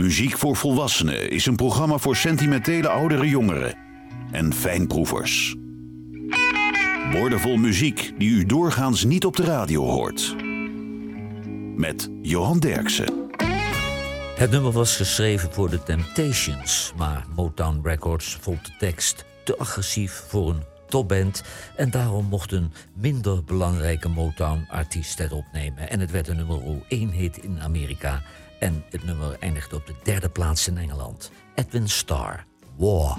Muziek voor Volwassenen is een programma voor sentimentele oudere jongeren en fijnproevers. Woordenvol muziek die u doorgaans niet op de radio hoort. Met Johan Derksen. Het nummer was geschreven voor de Temptations, maar Motown Records vond de tekst te agressief voor een topband en daarom mocht een minder belangrijke Motown-artiest het opnemen. En het werd een nummer 1 hit in Amerika en het nummer eindigde op de derde plaats in Engeland. Edwin Starr, War.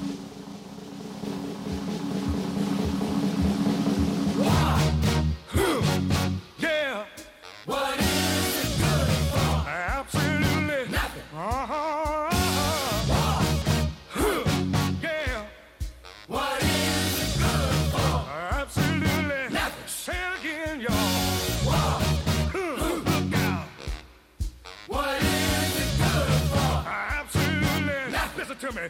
Edwin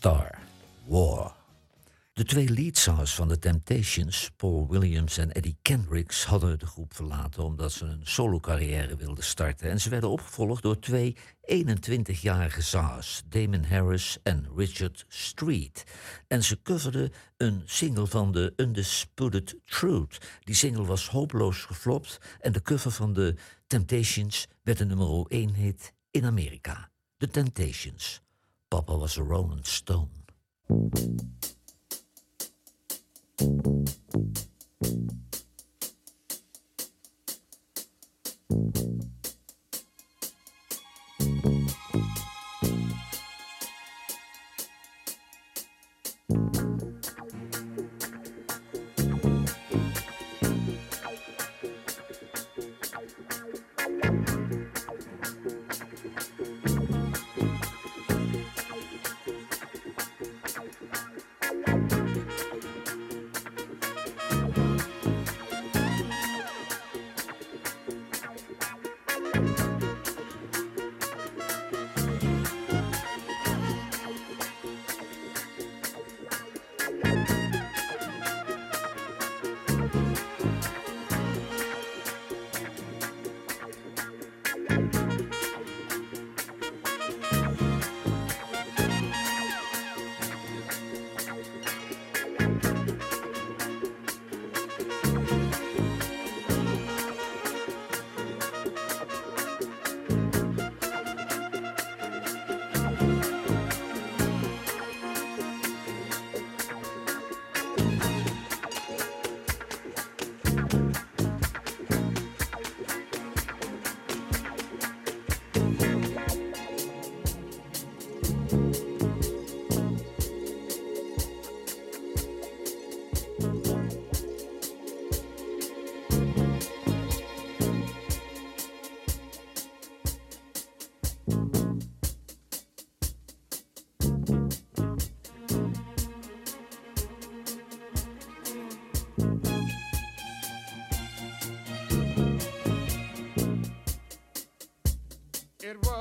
Starr, War. De twee leadzangers van de Temptations, Paul Williams en Eddie Kendricks, hadden de groep verlaten omdat ze een solo-carrière wilden starten. En ze werden opgevolgd door twee 21-jarige zangers, Damon Harris en Richard Street. En ze coverden een single van de Undisputed Truth. Die single was hopeloos geflopt en de cover van de Temptations werd een nummer 1 hit in Amerika. The Temptations. Papa was a Rolling Stone.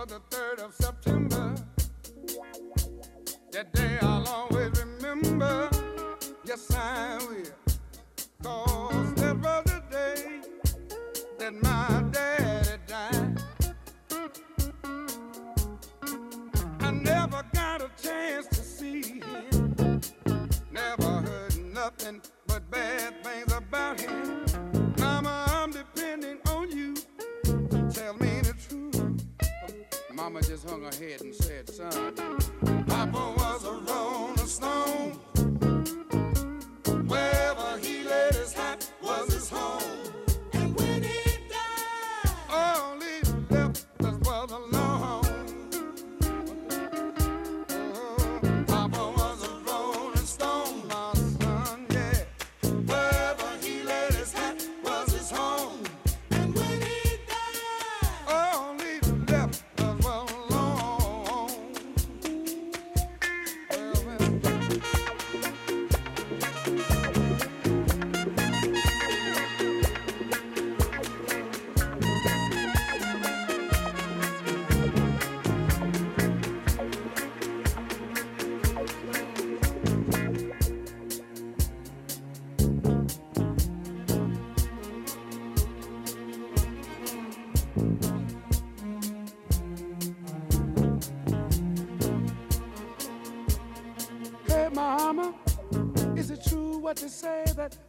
the 3rd of September, that day I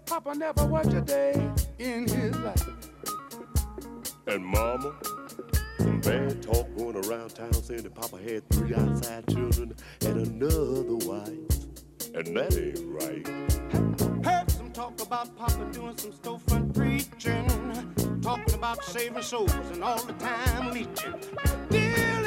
Papa never worked a day in his life. And Mama, some bad talk going around town saying that Papa had three outside children and another wife. And that ain't right. Heard some talk about Papa doing some storefront preaching, talking about saving souls and all the time leeching. Dealing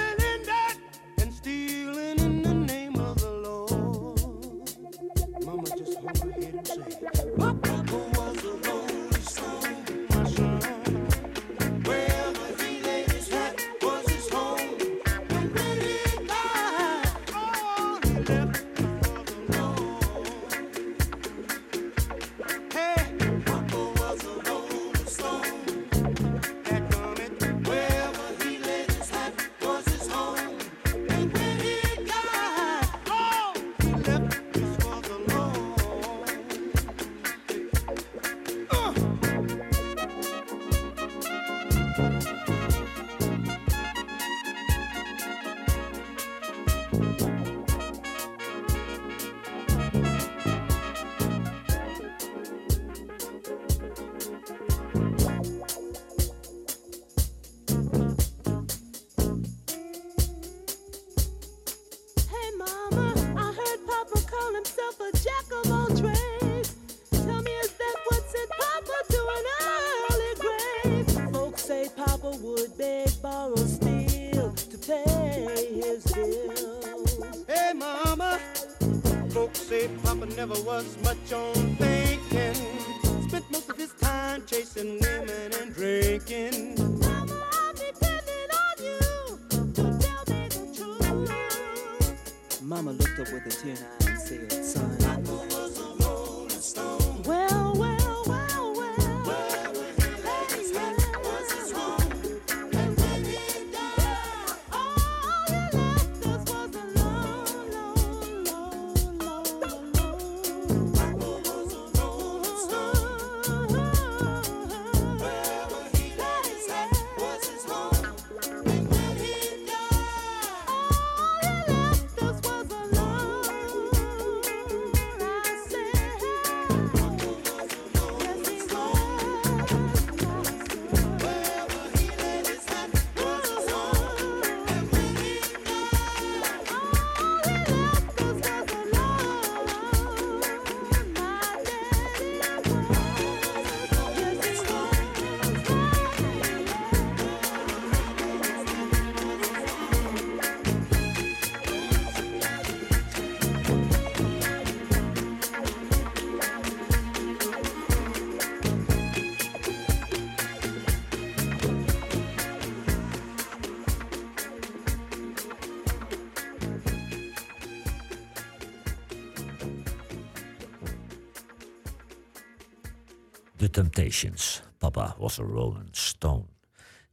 Temptations. Papa was a Rolling Stone.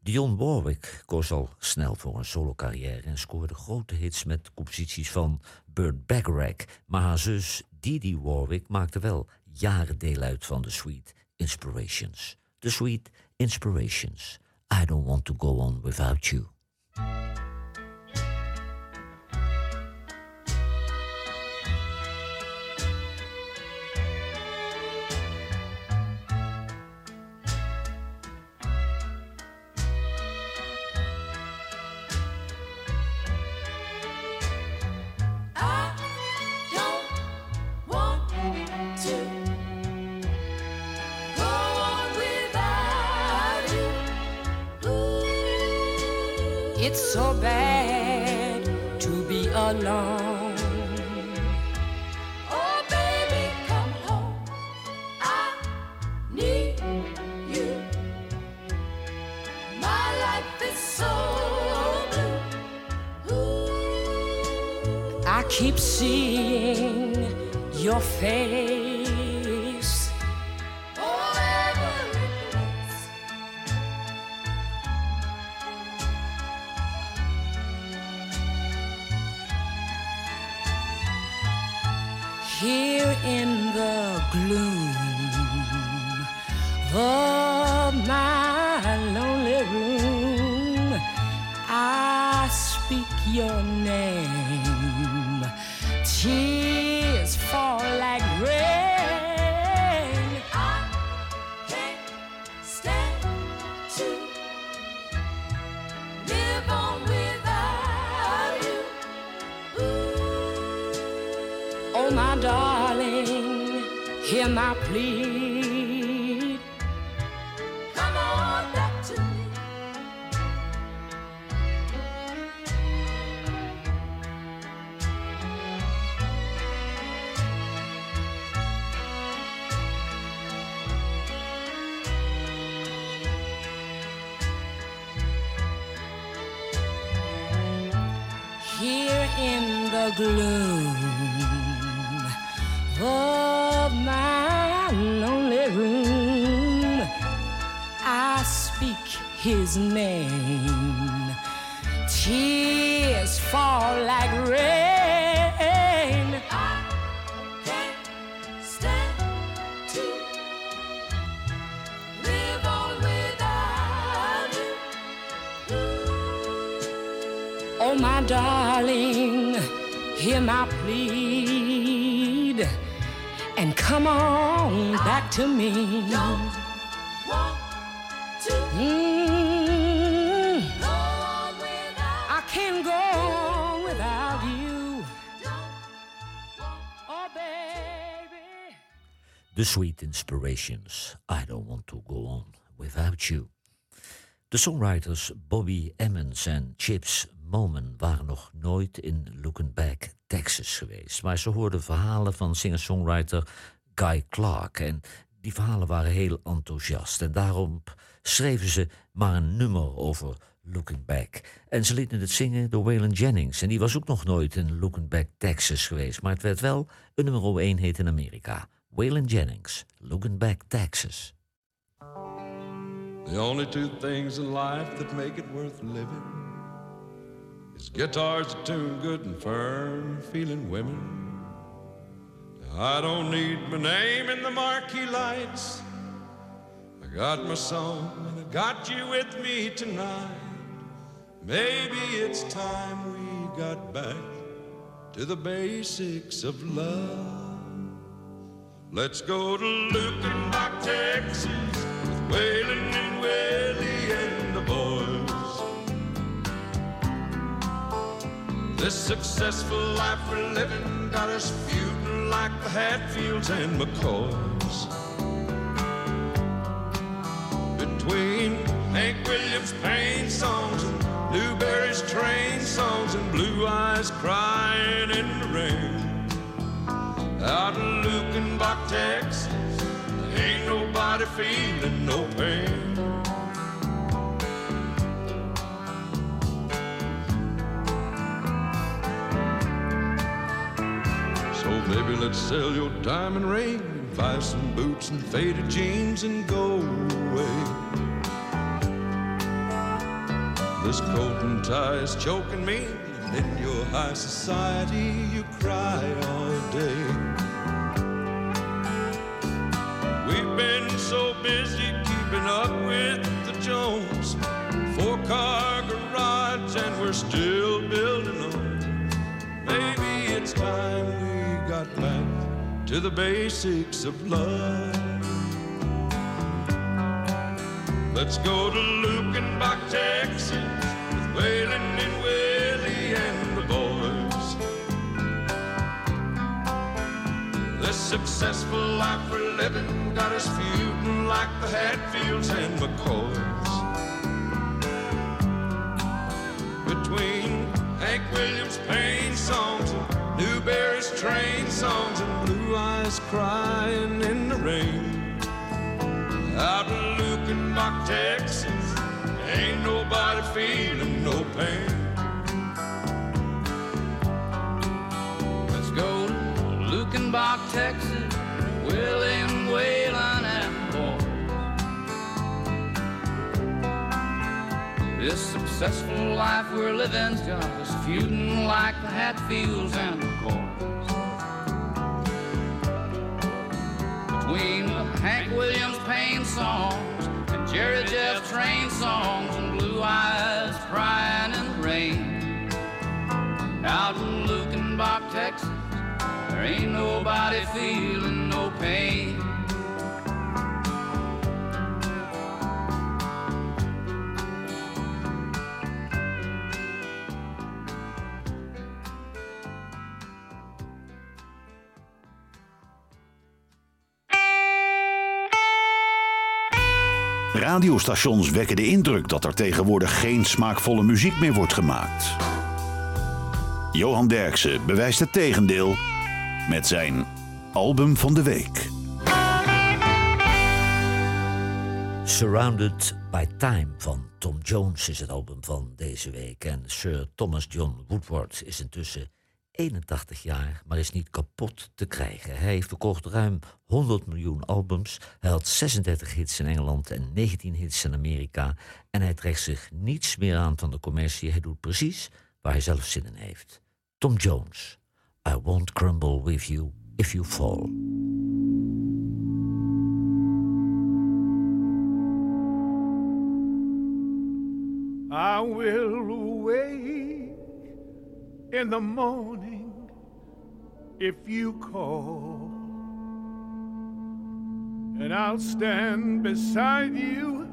Dionne Warwick koos al snel voor een solo-carrière en scoorde grote hits met composities van Burt Bacharach. Maar haar zus Didi Warwick maakte wel jaren deel uit van de Sweet Inspirations. The Sweet Inspirations. I don't want to go on without you. I keep seeing your face. Darling, hear my plead and come on back to me. Don't want to mm, I can't go on without you. Oh, baby. The Sweet Inspirations. I don't want to go on without you. De songwriters Bobby Emmons en Chips Moman waren nog nooit in Looking Back, Texas geweest. Maar ze hoorden verhalen van singer-songwriter Guy Clark. En die verhalen waren heel enthousiast. En daarom schreven ze maar een nummer over Looking Back. En ze lieten het zingen door Waylon Jennings. En die was ook nog nooit in Looking Back, Texas geweest. Maar het werd wel een nummer 1 hit in Amerika. Waylon Jennings, Looking Back, Texas. The only two things in life that make it worth living is guitars that tune good and firm, feeling women. I don't need my name in the marquee lights. I got my song and I got you with me tonight. Maybe it's time we got back to the basics of love. Let's go to Luckenbach, Texas, Waylon and Willie and the boys. This successful life we're living got us feuding like the Hatfields and McCoys. Between Hank Williams' pain songs and Newbury's train songs and Blue Eyes crying in the rain. Out in Luckenbach, Texas, ain't nobody feeling no pain. So baby, let's sell your diamond ring, buy some boots and faded jeans and go away. This coat and tie is choking me, and in your high society you cry all day. Been so busy keeping up with the Jones, four car garage, and we're still building on. Maybe it's time we got back to the basics of love. Let's go to Luckenbach, Texas, with Waylon and Willie and the boys. This successful life we're living got us feuding like the Hatfields and McCoys. Between Hank Williams' pain songs and Newbury's train songs and Blue Eyes crying in the rain. Out in Luckenbach, Texas, ain't nobody feeling no pain. Let's go to Luckenbach, Texas, This successful life we're living's got us feuding like the Hatfields and the McCoys. Between Hank Williams pain songs and Jerry Jeff train songs and Blue Eyes crying in the rain. Out in Luckenbach, Texas, there ain't nobody feeling no pain. Radiostations wekken de indruk dat er tegenwoordig geen smaakvolle muziek meer wordt gemaakt. Johan Derksen bewijst het tegendeel met zijn album van de week. Surrounded by Time van Tom Jones is het album van deze week. En Sir Thomas John Woodward is intussen 81 jaar, maar is niet kapot te krijgen. Hij heeft verkocht ruim 100 miljoen albums. Hij had 36 hits in Engeland en 19 hits in Amerika. En hij trekt zich niets meer aan van de commercie. Hij doet precies waar hij zelf zin in heeft. Tom Jones, I won't crumble with you if you fall. I will wake in the morning if you call, and I'll stand beside you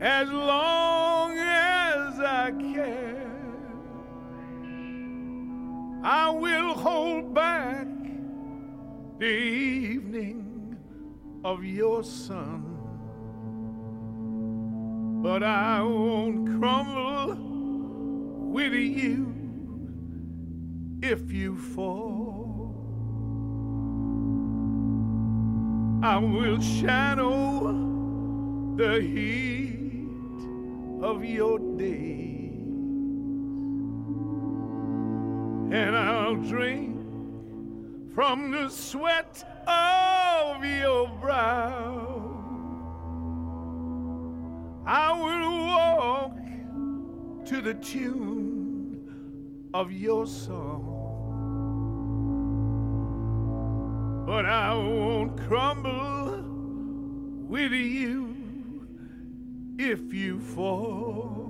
as long as I can. I will hold back the evening of your sun. But I won't crumble with you if you fall. I will shadow the heat of your day, and I'll drink from the sweat of your brow. I will walk to the tune of your song. But I won't crumble with you if you fall.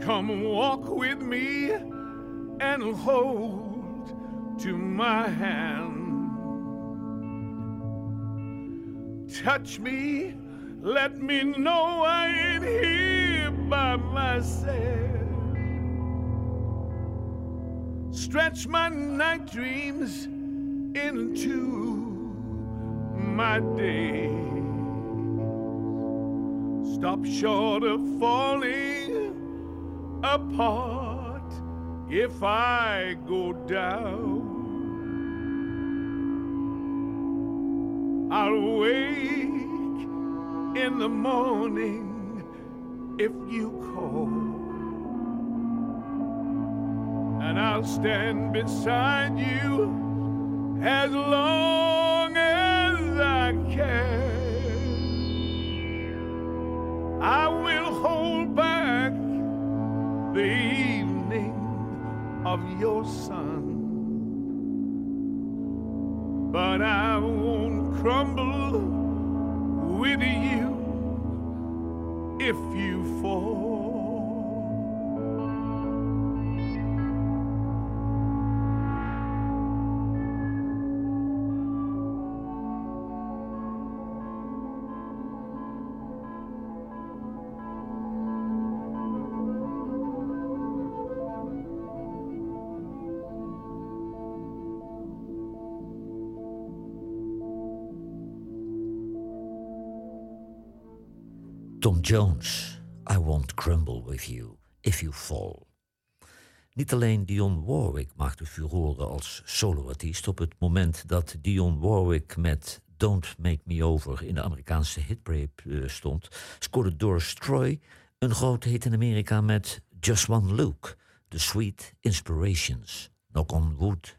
Come walk with me and hold to my hand. touch me, let me know I ain't here by myself. Stretch my night dreams into my day. Stop short of falling apart if I go down. I'll wake in the morning if you call. And I'll stand beside you as long as I can. I will hold back the evening of your sun. But I won't crumble with you if you fall. Tom Jones, I won't crumble with you if you fall. Niet alleen Dionne Warwick maakte furoren als soloartiest. Op het moment dat Dionne Warwick met Don't Make Me Over in de Amerikaanse hitparade eh, stond, scoorde Doris Troy een grote hit in Amerika met Just One Look, The Sweet Inspirations, Knock on Wood.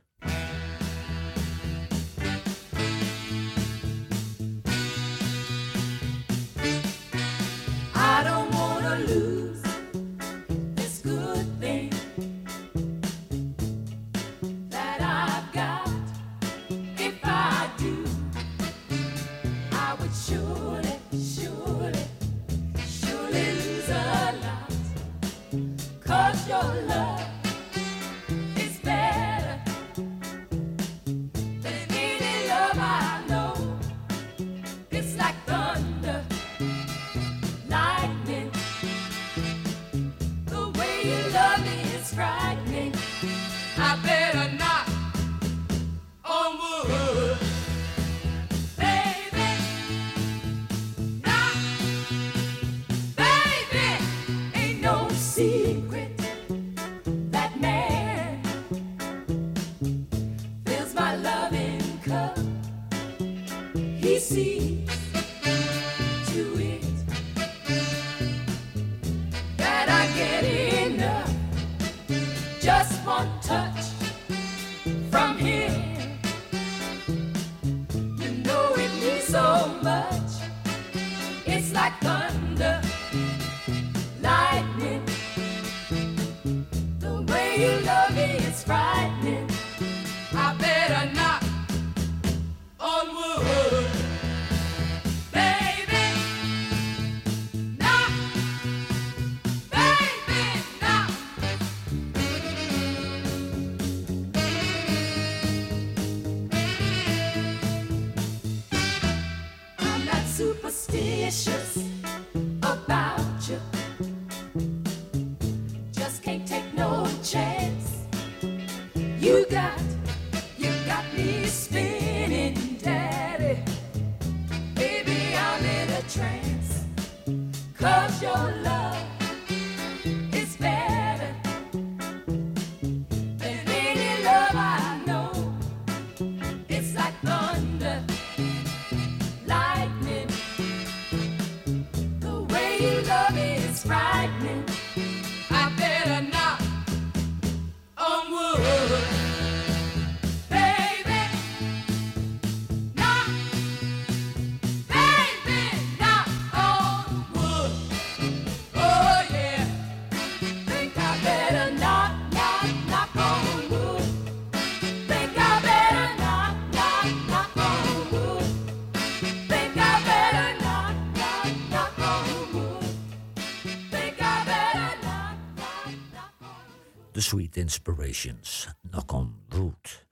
Sweet Inspirations, Knock on Wood.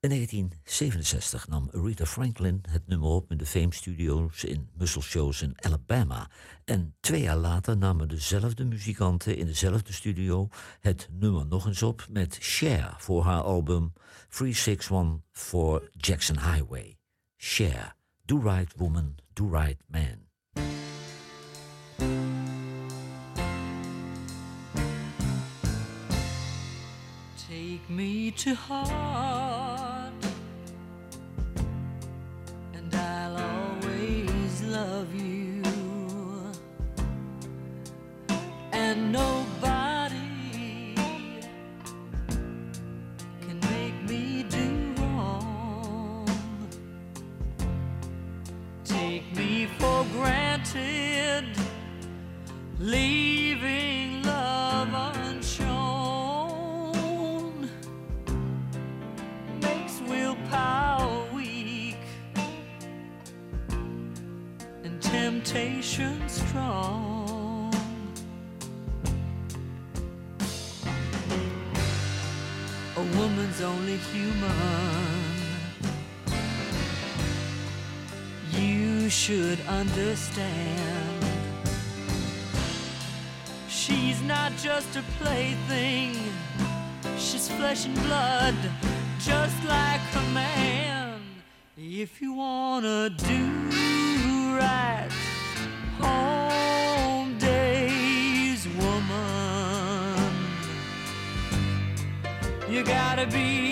In 1967 nam Aretha Franklin het nummer op in de Fame Studios in Muscle Shows in Alabama. En twee jaar later namen dezelfde muzikanten in dezelfde studio het nummer nog eens op met Cher voor haar album 361 for Jackson Highway. Cher, Do Right Woman, Do Right Man. Me to heart, and I'll always love you. And nobody can make me do wrong. Take me for granted, leaving temptation strong. A woman's only human. You should understand. She's not just a plaything. She's flesh and blood, just like a man. If you wanna do right, you gotta be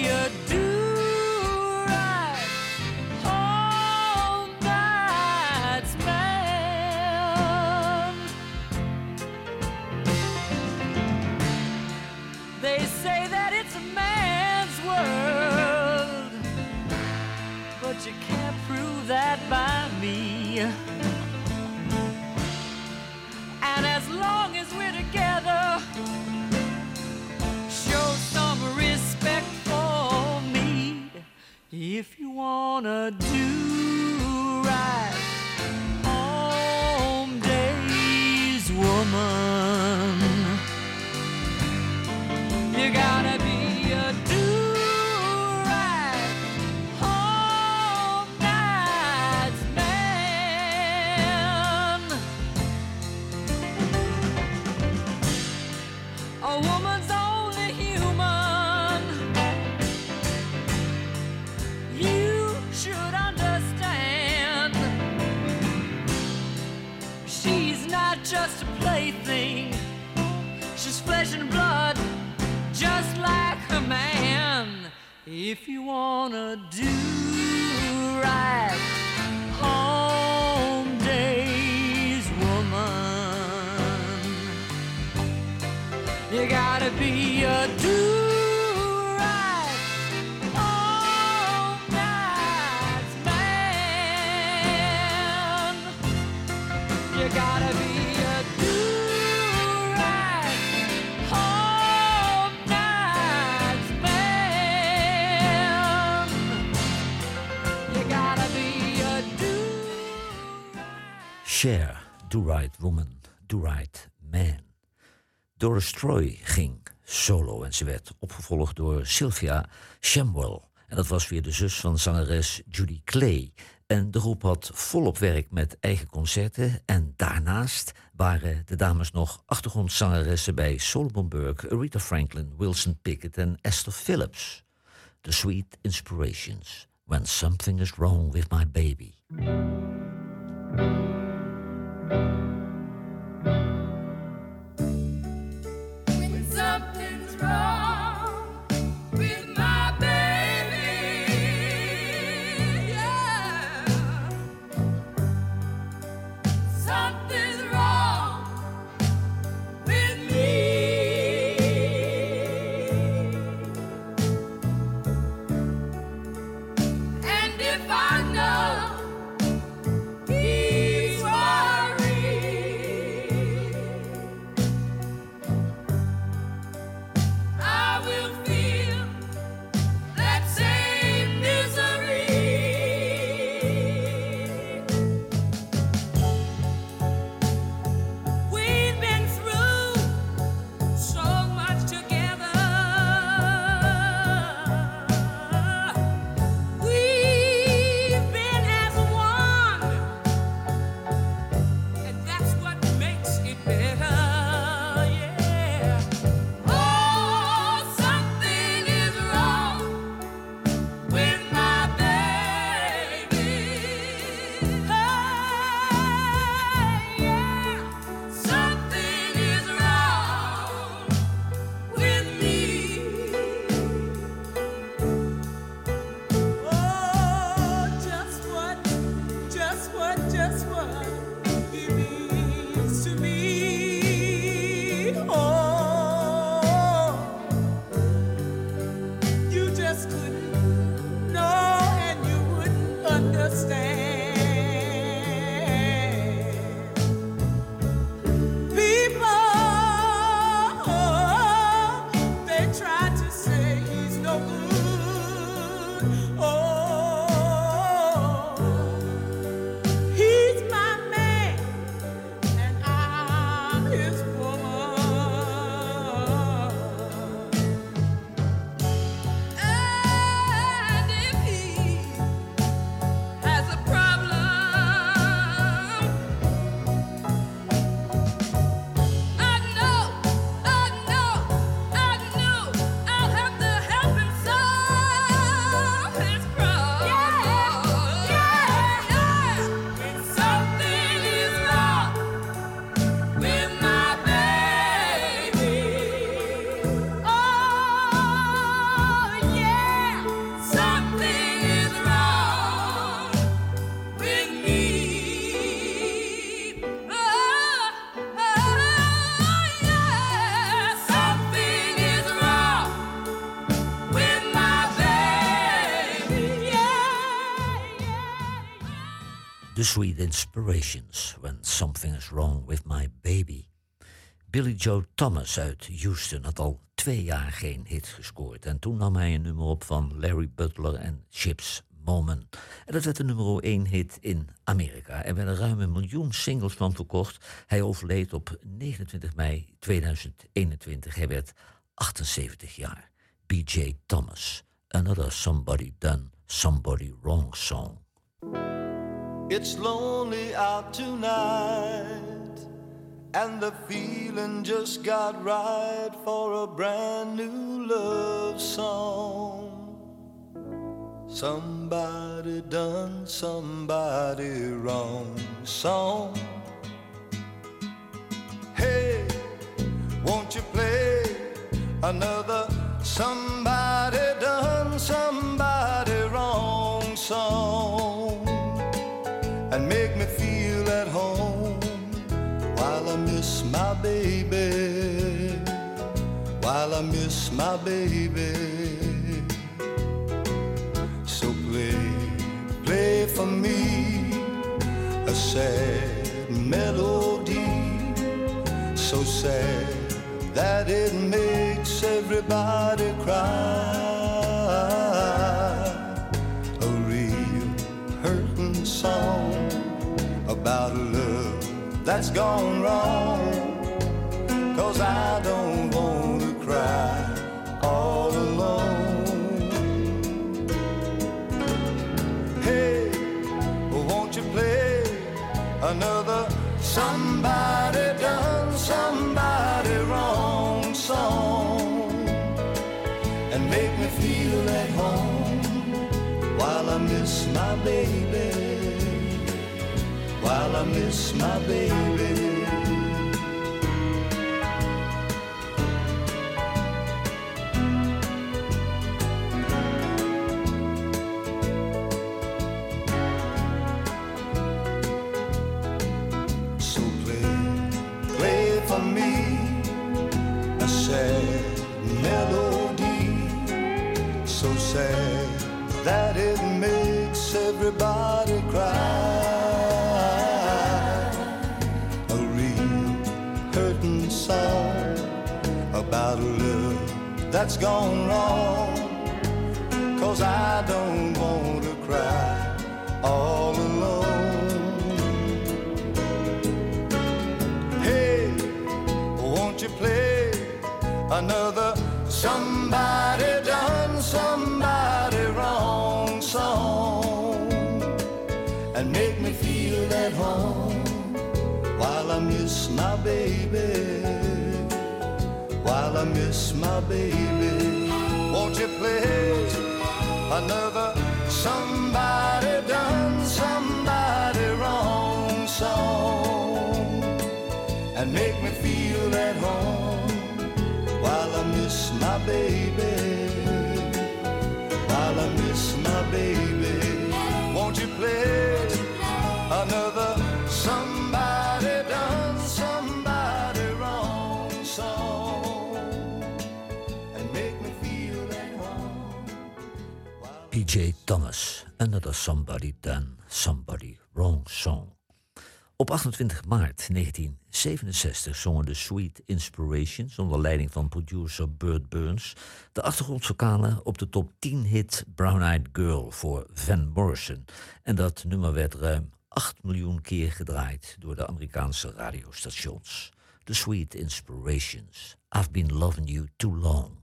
wanna do Do Right Woman, Do Right Man. Doris Troy ging solo en ze werd opgevolgd door Sylvia Shamwell. En dat was weer de zus van zangeres Judy Clay. En de groep had volop werk met eigen concerten. En daarnaast waren de dames nog achtergrondzangeressen bij Solomon Burke, Aretha Franklin, Wilson Pickett en Esther Phillips. The Sweet Inspirations. When Something is Wrong with My Baby. The Sweet Inspirations, When Something is Wrong with My Baby. Billy Joe Thomas uit Houston had al twee jaar geen hit gescoord. En toen nam hij een nummer op van Larry Butler en Chips Moman. En dat werd de nummer 1 hit in Amerika. Er werden ruim een miljoen singles van verkocht. Hij overleed op 29 mei 2021. Hij werd 78 jaar. B.J. Thomas. Another Somebody Done, Somebody Wrong song. It's lonely out tonight, and the feeling just got right for a brand new love song. Somebody done somebody wrong song. Hey, won't you play another somebody done somebody wrong song? Make me feel at home while I miss my baby, while I miss my baby. So play, play for me a sad melody, so sad that it makes everybody cry. That's gone wrong. Cause I don't want to cry all alone. Hey, won't you play another somebody done somebody wrong song and make me feel at home while I miss my baby, I miss my baby. That's gone wrong. Cause I don't want to cry all alone. Hey, won't you play another somebody done somebody wrong song and make me feel at home while I miss my baby, while I miss my baby. Won't you play another somebody done somebody wrong song and make me feel at home while I miss my baby, while I miss my baby. Won't you play another somebody done somebody wrong song PJ Thomas, Another Somebody Done, Somebody Wrong Song. Op 28 maart 1967 zongen de Sweet Inspirations onder leiding van producer Burt Burns de achtergrondvokalen op de top 10 hit Brown Eyed Girl voor Van Morrison. En dat nummer werd ruim 8 miljoen keer gedraaid door de Amerikaanse radiostations. The Sweet Inspirations. I've been loving you too long.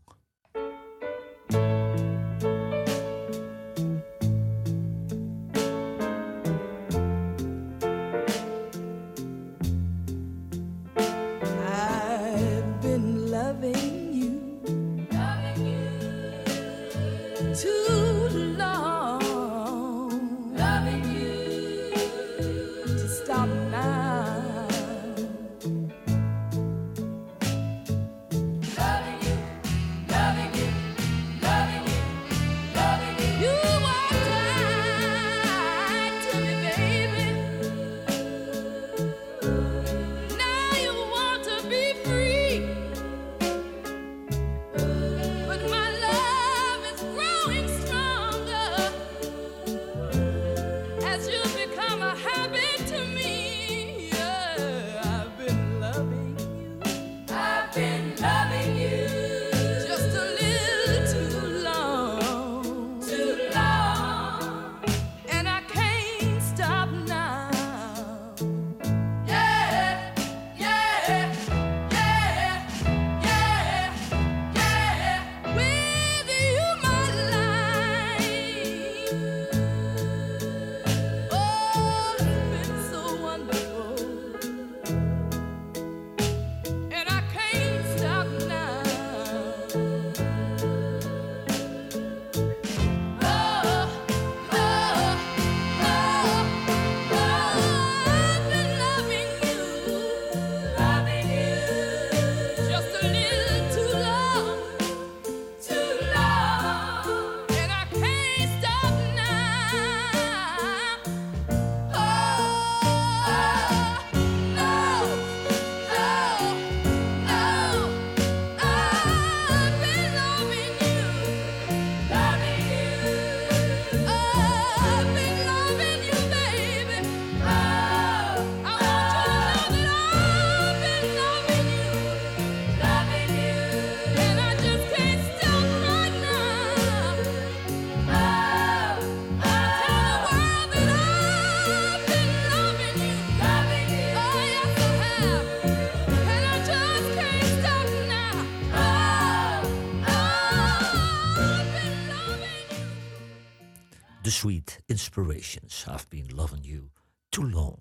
Sweet Inspirations. I've been loving you too long.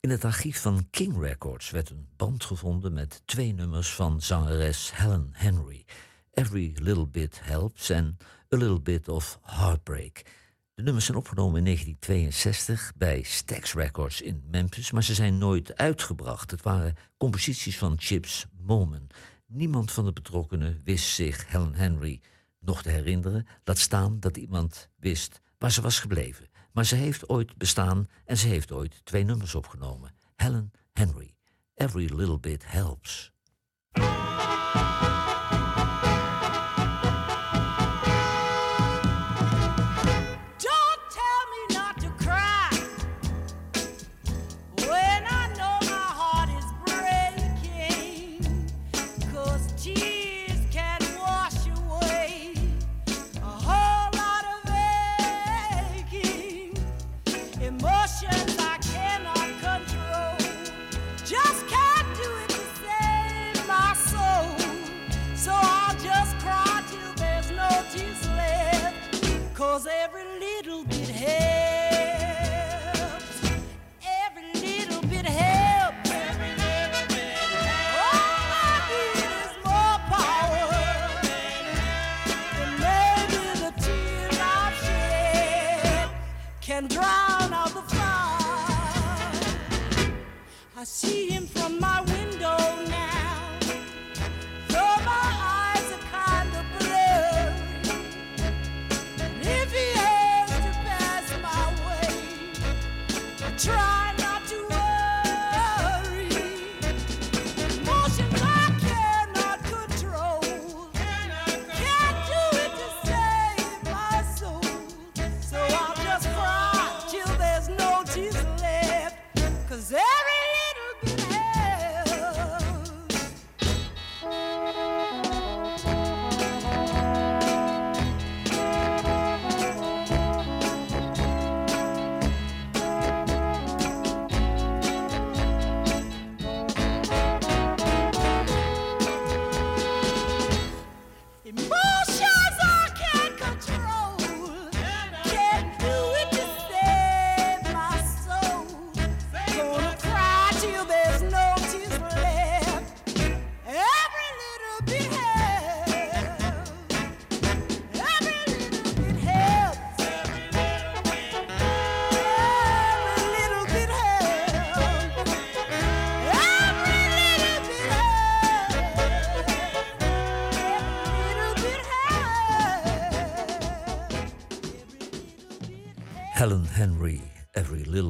In het archief van King Records werd een band gevonden met twee nummers van zangeres Helen Henry. Every Little Bit Helps en A Little Bit of Heartbreak. De nummers zijn opgenomen in 1962 bij Stax Records in Memphis, maar ze zijn nooit uitgebracht. Het waren composities van Chips Moman. Niemand van de betrokkenen wist zich Helen Henry nog te herinneren, laat staan dat iemand wist waar ze was gebleven. Maar ze heeft ooit bestaan en ze heeft ooit twee nummers opgenomen. Helen Henry, Every Little Bit Helps.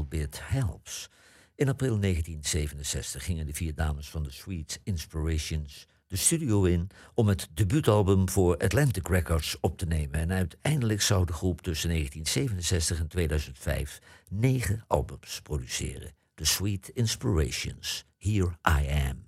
Bit Helps. In april 1967 gingen de vier dames van de Sweet Inspirations de studio in om het debuutalbum voor Atlantic Records op te nemen. En uiteindelijk zou de groep tussen 1967 en 2005 negen albums produceren. The Sweet Inspirations, Here I Am.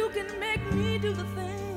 you can make me do the thing.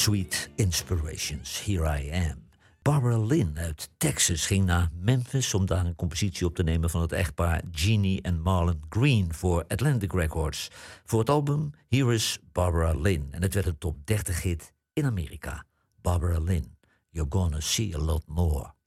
Sweet Inspirations, Here I Am. Barbara Lynn uit Texas ging naar Memphis om daar een compositie op te nemen van het echtpaar Jeannie en Marlon Green voor Atlantic Records. Voor het album Here is Barbara Lynn. En het werd een top 30 hit in Amerika. Barbara Lynn, You're Gonna See a Lot More.